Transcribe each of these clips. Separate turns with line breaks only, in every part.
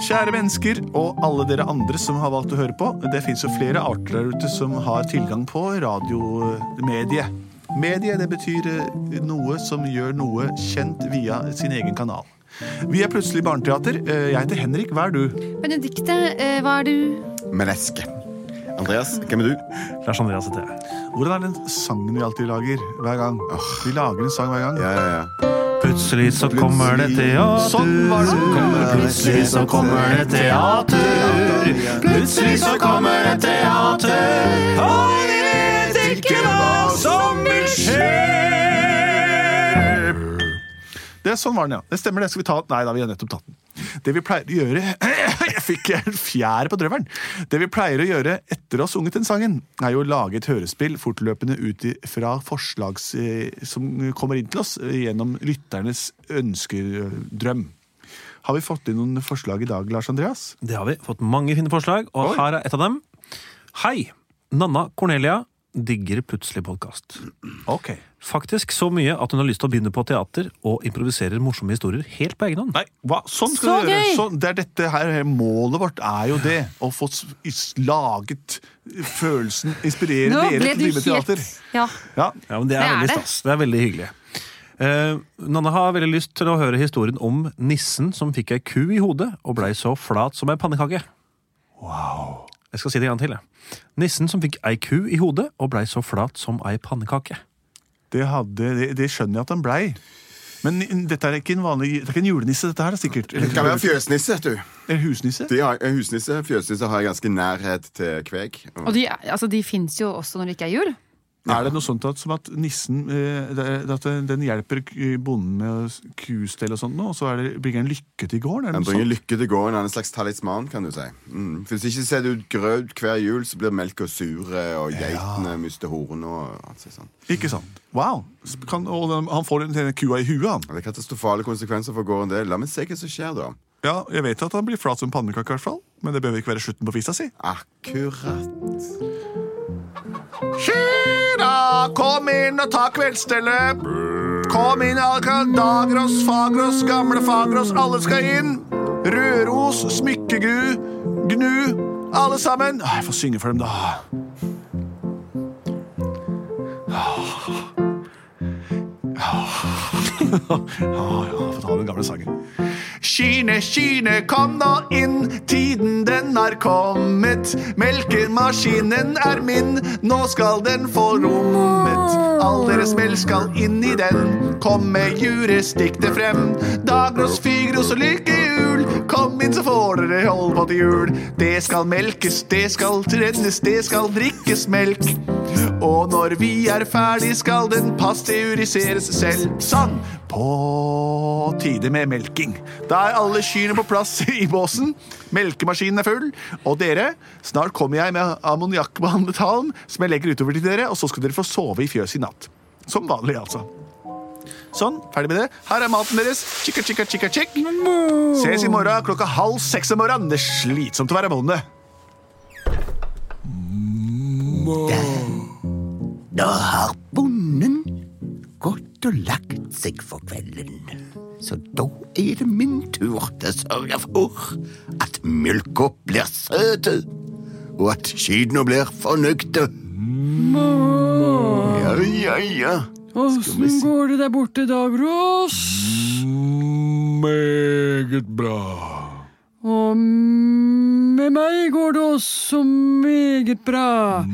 Kjære mennesker og alle dere andre som har valgt å høre på. Det fins jo flere arter der ute som har tilgang på radiomedie. Medie det betyr eh, noe som gjør noe kjent via sin egen kanal. Vi er plutselig Barneteater. Eh, Jeg heter Henrik. Hva er du?
Benedikte, eh, hva er du?
Meneske. Andreas, hvem er du?
Lars Andreas heter jeg. Hvordan er den sangen vi alltid lager hver gang? Vi lager en sang hver gang.
Ja, ja, ja.
Plutselig så kommer det teater. Sånn var det. Plutselig så kommer det teater. Plutselig så kommer det teater. Og vi vet ikke hva som vil skje. Det, er sånn var den, ja. Det stemmer, det. Skal vi ta Nei da, vi har nettopp tatt den. Det vi pleier å gjøre Jeg fikk en fjær på drøvelen. Det vi pleier å gjøre etter å ha sunget den sangen, er jo å lage et hørespill fortløpende ut fra forslag som kommer inn til oss gjennom lytternes ønskedrøm. Har vi fått inn noen forslag i dag, Lars Andreas?
Det har vi. Fått mange fine forslag, og
Oi.
her er et av dem. Hei! Nanna Cornelia digger plutselig podkast.
Okay.
Faktisk så mye at hun har lyst til å begynne på teater og improviserer morsomme historier helt på egen hånd.
Nei, hva? Sånn skal
Så
du gjøre.
gøy!
Sånn, det er dette her, Målet vårt er jo det. Å få laget følelsen, inspirere
Nå
dere til å drive med teater.
Ja.
Ja,
Ja, men Det er
Det er
veldig stas. Det er veldig hyggelig. Uh, Nanna har veldig lyst til å høre historien om nissen som fikk ei ku i hodet og blei så flat som ei pannekake.
Wow.
Jeg skal si det en gang til. jeg. Nissen som fikk ei ku i hodet og blei så flat som ei pannekake.
Det, hadde, det, det skjønner jeg at han blei. Men dette er ikke en vanlig Det er ikke en julenisse, dette her, sikkert?
Det kan være fjøsnisse, vet du.
Eller husnisse?
De har, husnisse, Fjøsnisse har ganske nærhet til kveg.
Og de, altså, de fins jo også når det ikke er jul.
Er det noe sånt at, som at nissen eh, At den hjelper bonden med kustell og sånt, nå, og så det, bringer den lykke til gården? Det
Han bringer
sånt?
lykke til gården. Er en slags talisman, kan du si. Mm. Hvis ikke ser du grøt hver jul, så blir melka sure, og geitene mister horn og alt sånt.
Ikke sant? Wow. Kan, og den, han får den kua i huet, han.
Det er katastrofale konsekvenser for gården. det. La meg se hva som skjer, da.
Ja, Jeg vet at han blir flat som pannekake, i hvert fall. Men det behøver ikke være slutten på fisa si.
Akkurat.
Kira, kom inn og ta kveldsstellet. Kom inn, alle Dagros, Fagros, gamle Fagros, alle skal inn. Røros, Smykkegu, Gnu, alle sammen. Jeg får synge for dem, da. Ja, ja, få ta den gamle sangen. Kine, Kine, kom nå inn, tiden den har kommet. Melkemaskinen er min, nå skal den få rommet. All deres melk skal inn i den, kom med juret, stikk det frem. Dagros, Figros og lykkehjul, kom inn så får dere hold på til jul. Det skal melkes, det skal trennes, det skal drikkes melk. Og når vi er ferdig, skal den pasteuriseres selv. Sånn! På tide med melking. Da er alle kyrne på plass i båsen. Melkemaskinen er full. Og dere, snart kommer jeg med ammoniakkbehandlet halm som jeg legger utover til dere, og så skal dere få sove i fjøset i natt. Som vanlig, altså. Sånn, ferdig med det. Her er maten deres. Chicka, chicka, chicka, chick. Ses i morgen klokka halv seks om morgenen. Det er slitsomt å være bonde.
Da har bonden gått og lagt seg for kvelden. Så da er det min tur til å sørge for at mjølka blir søt, og at kyrne blir fornøyde. Ja, ja, ja.
Åssen går det der borte, Dagros?
Meget bra.
Og med meg går det også meget bra.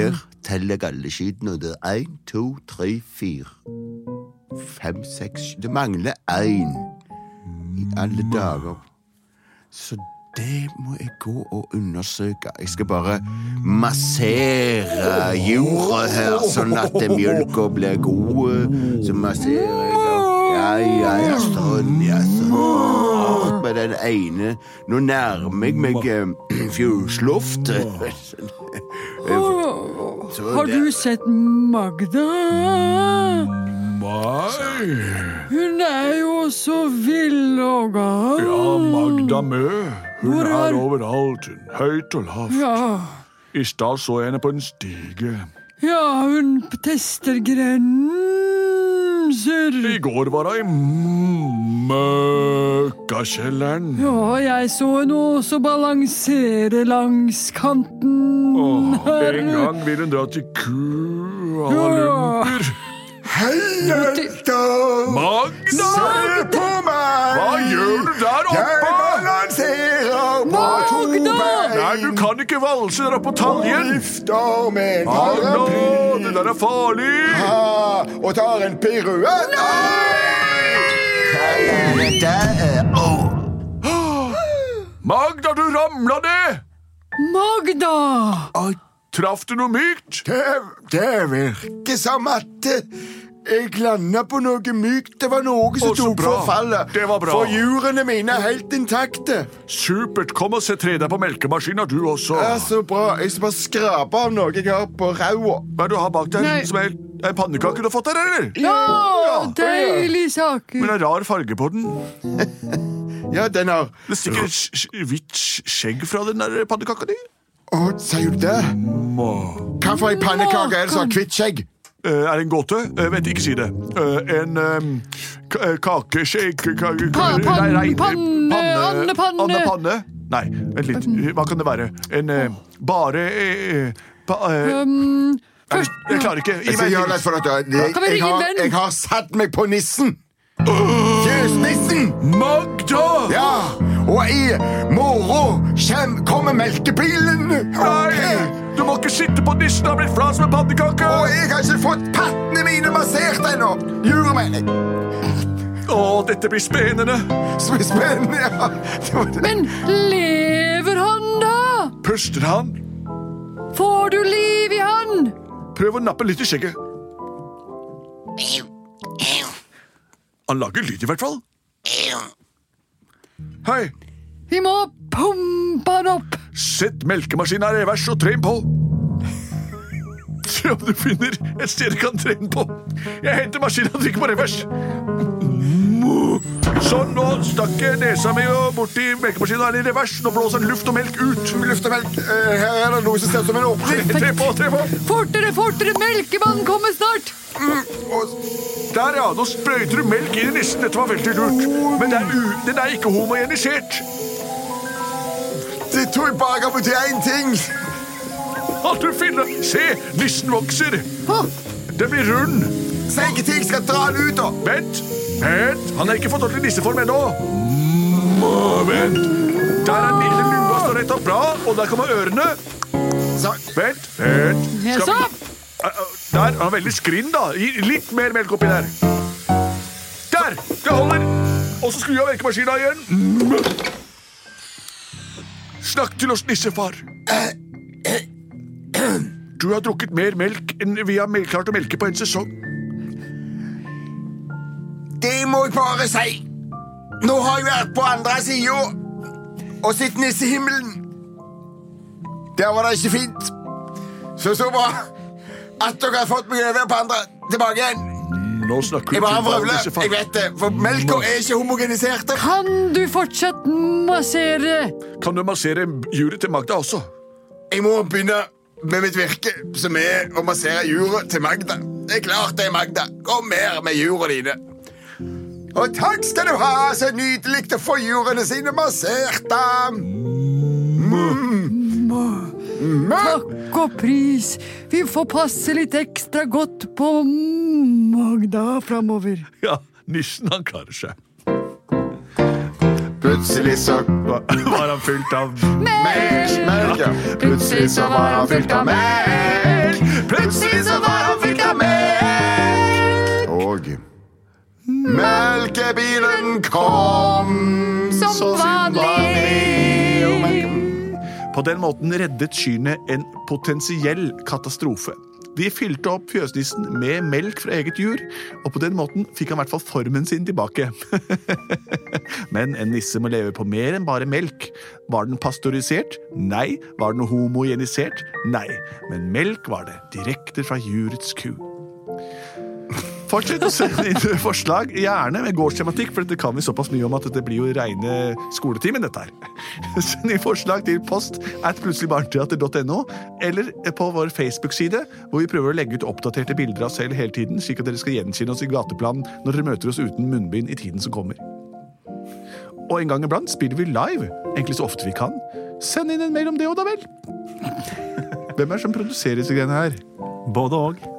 Der teller jeg alle kyrne. Det er én, to, tre, fire, fem, seks. Det mangler én i alle dager. Så det må jeg gå og undersøke. Jeg skal bare massere jorda her, sånn at mjølka blir god. Så masserer jeg. Ja, ja, ja, sånn, ja, sånn. den ene Nå nærmer jeg meg eh, fjøsloftet. Så
Har du sett Magda?
Nei.
Hun er jo så vill og gal.
Ja, Magda Mø. Hun
Hvor er-
er overalt. Høyt og lavt.
Ja,
I stad så jeg henne på en stige.
ja, hun tester grenser.
I går var hun i møkkakjelleren.
Ja, jeg så henne også balansere langs kanten.
Åh,
her.
en gang vil hun dra til ku
Ja.
Hei, jenta!
Magda!
Se på meg!
Hva gjør du der oppe?
Jeg balanserer på to bein.
Nei, du kan ikke valse der oppe på taljen.
Vifter med en
Magda, det der er farlig.
Ha, og tar en piruett. Er?
Magda, du ramla ned!
Magda!
Traff du noe mykt?
Det, det virker som at jeg landa på noe mykt. Det var noe som tok for fallet.
Det var bra.
For hjulene mine er helt intakte.
Supert. Kom og se tre deg på melkemaskina, du også.
Er så bra. Jeg skal bare skrape av noe jeg har på ræva.
Hva er det du har bak deg?
Nei.
Som er en pannekake du har fått der, eller?
Ja, deilig sak.
Men det er rar farge på den.
Ja, den har
Det stikker et hvitt skjegg fra den der pannekaka di.
Å, sier du det? Hva for ei pannekake er det som har hvitt skjegg?
Eh, er det en gåte? Uh, vent, ikke si det. Eh, en ka Kake, kakeskjegg panne, panne,
Pa-
nei,
pann-
nei,
panne, andepanne.
Andepanne? Nei, vent litt. Hva kan det være? En eh, bare eh, eh,
Um,
Jeg klarer ikke. Gi meg en
jeg har satt meg på nissen. Fjøsnissen!
Magda!
Ja, og i morgen kjem, kommer melkebilen.
Nei! Du må ikke sitte på nissen og bli flat som en pannekake!
Og jeg har ikke fått pattene mine massert ennå. Jurer meg.
Å, dette blir spennende.
Så spennende. Ja. Det det.
Men lever han, da?
Puster han?
Får du liv i han?
Prøv å nappe litt i skjegget. Han lager lyd, i hvert fall. Hei,
Vi må pumpe han opp.
sett melkemaskinen i revers og tren på. Se om du finner et sted du kan trene på. Jeg henter maskinen og trykker på revers. Sånn, nå stakk nesa mi borti er den i revers. Nå blåser den luft og melk ut.
Luft og melk. Eh, Her er det noe som ser ut som en åpning.
Tre på, tre på.
Fortere, fortere! Melkemannen kommer snart!
Der, ja. Nå sprøyter du melk inn i nissen. Dette var veldig lurt. Men den er, u den er ikke homogenisert.
Det tok bare på til én ting.
At du finner Se, nissen vokser. Den blir rund.
Si ikke jeg skal dra den ut, da.
Vent. Vent. Han har ikke fått ordentlig nisseform ennå. Vent. Der er lille lua står rett opp. Bra. Og der kommer ørene. Vent. Vent. Skal vi- eh, Er veldig skrinn, da. Gi litt mer melk oppi der. Der. Det holder. Og så skru av melkemaskina igjen. Snakk til oss, nissefar. Du har drukket mer melk enn vi har klart å melke på en sesong.
det må jeg bare si. Nå har jeg vært på andre sida og sett nissehimmelen. Der var det ikke fint. Så så bra at dere har fått meg over på andre tilbake igjen.
Nå snakker
Jeg
du
bare vrøvler. Jeg vet det, for melka er ikke homogenisert.
Kan du fortsatt massere?
Kan du massere juret til Magda også?
Jeg må begynne med mitt virke, som er å massere juret til Magda. Det er klart det, Magda. Kom mer med jura dine. Og takk skal du ha, så nydelig å få jurene sine massert. da. Mm.
Takk og pris. Vi får passe litt ekstra godt på Magda framover.
Ja, nissen han klarer seg.
Plutselig så
Var han fylt av
Melk, melk, ja. Plutselig så var han fylt av melk. Plutselig så var han fylt av melk. Og melkebilen kom
Som vanlig.
På den måten reddet kyrne en potensiell katastrofe. De fylte opp fjøsnissen med melk fra eget jur, og på den måten fikk han i hvert fall formen sin tilbake. Men en nisse må leve på mer enn bare melk. Var den pastorisert? Nei. Var den homogenisert? Nei. Men melk var det, direkte fra jurets ku. Fortsett å sende inn forslag, gjerne med gårdstematikk, for dette kan vi såpass mye om at dette blir jo reine skoletimen, dette her. Send inn forslag til post at plutseligbarneteater.no, eller på vår Facebook-side, hvor vi prøver å legge ut oppdaterte bilder av oss selv hele tiden, slik at dere skal gjenkjenne oss i gateplanen når dere møter oss uten munnbind i tiden som kommer. Og en gang iblant spiller vi live, egentlig så ofte vi kan. Send inn en mail om det òg, da vel. Hvem er det som produserer disse greiene her?
Både og.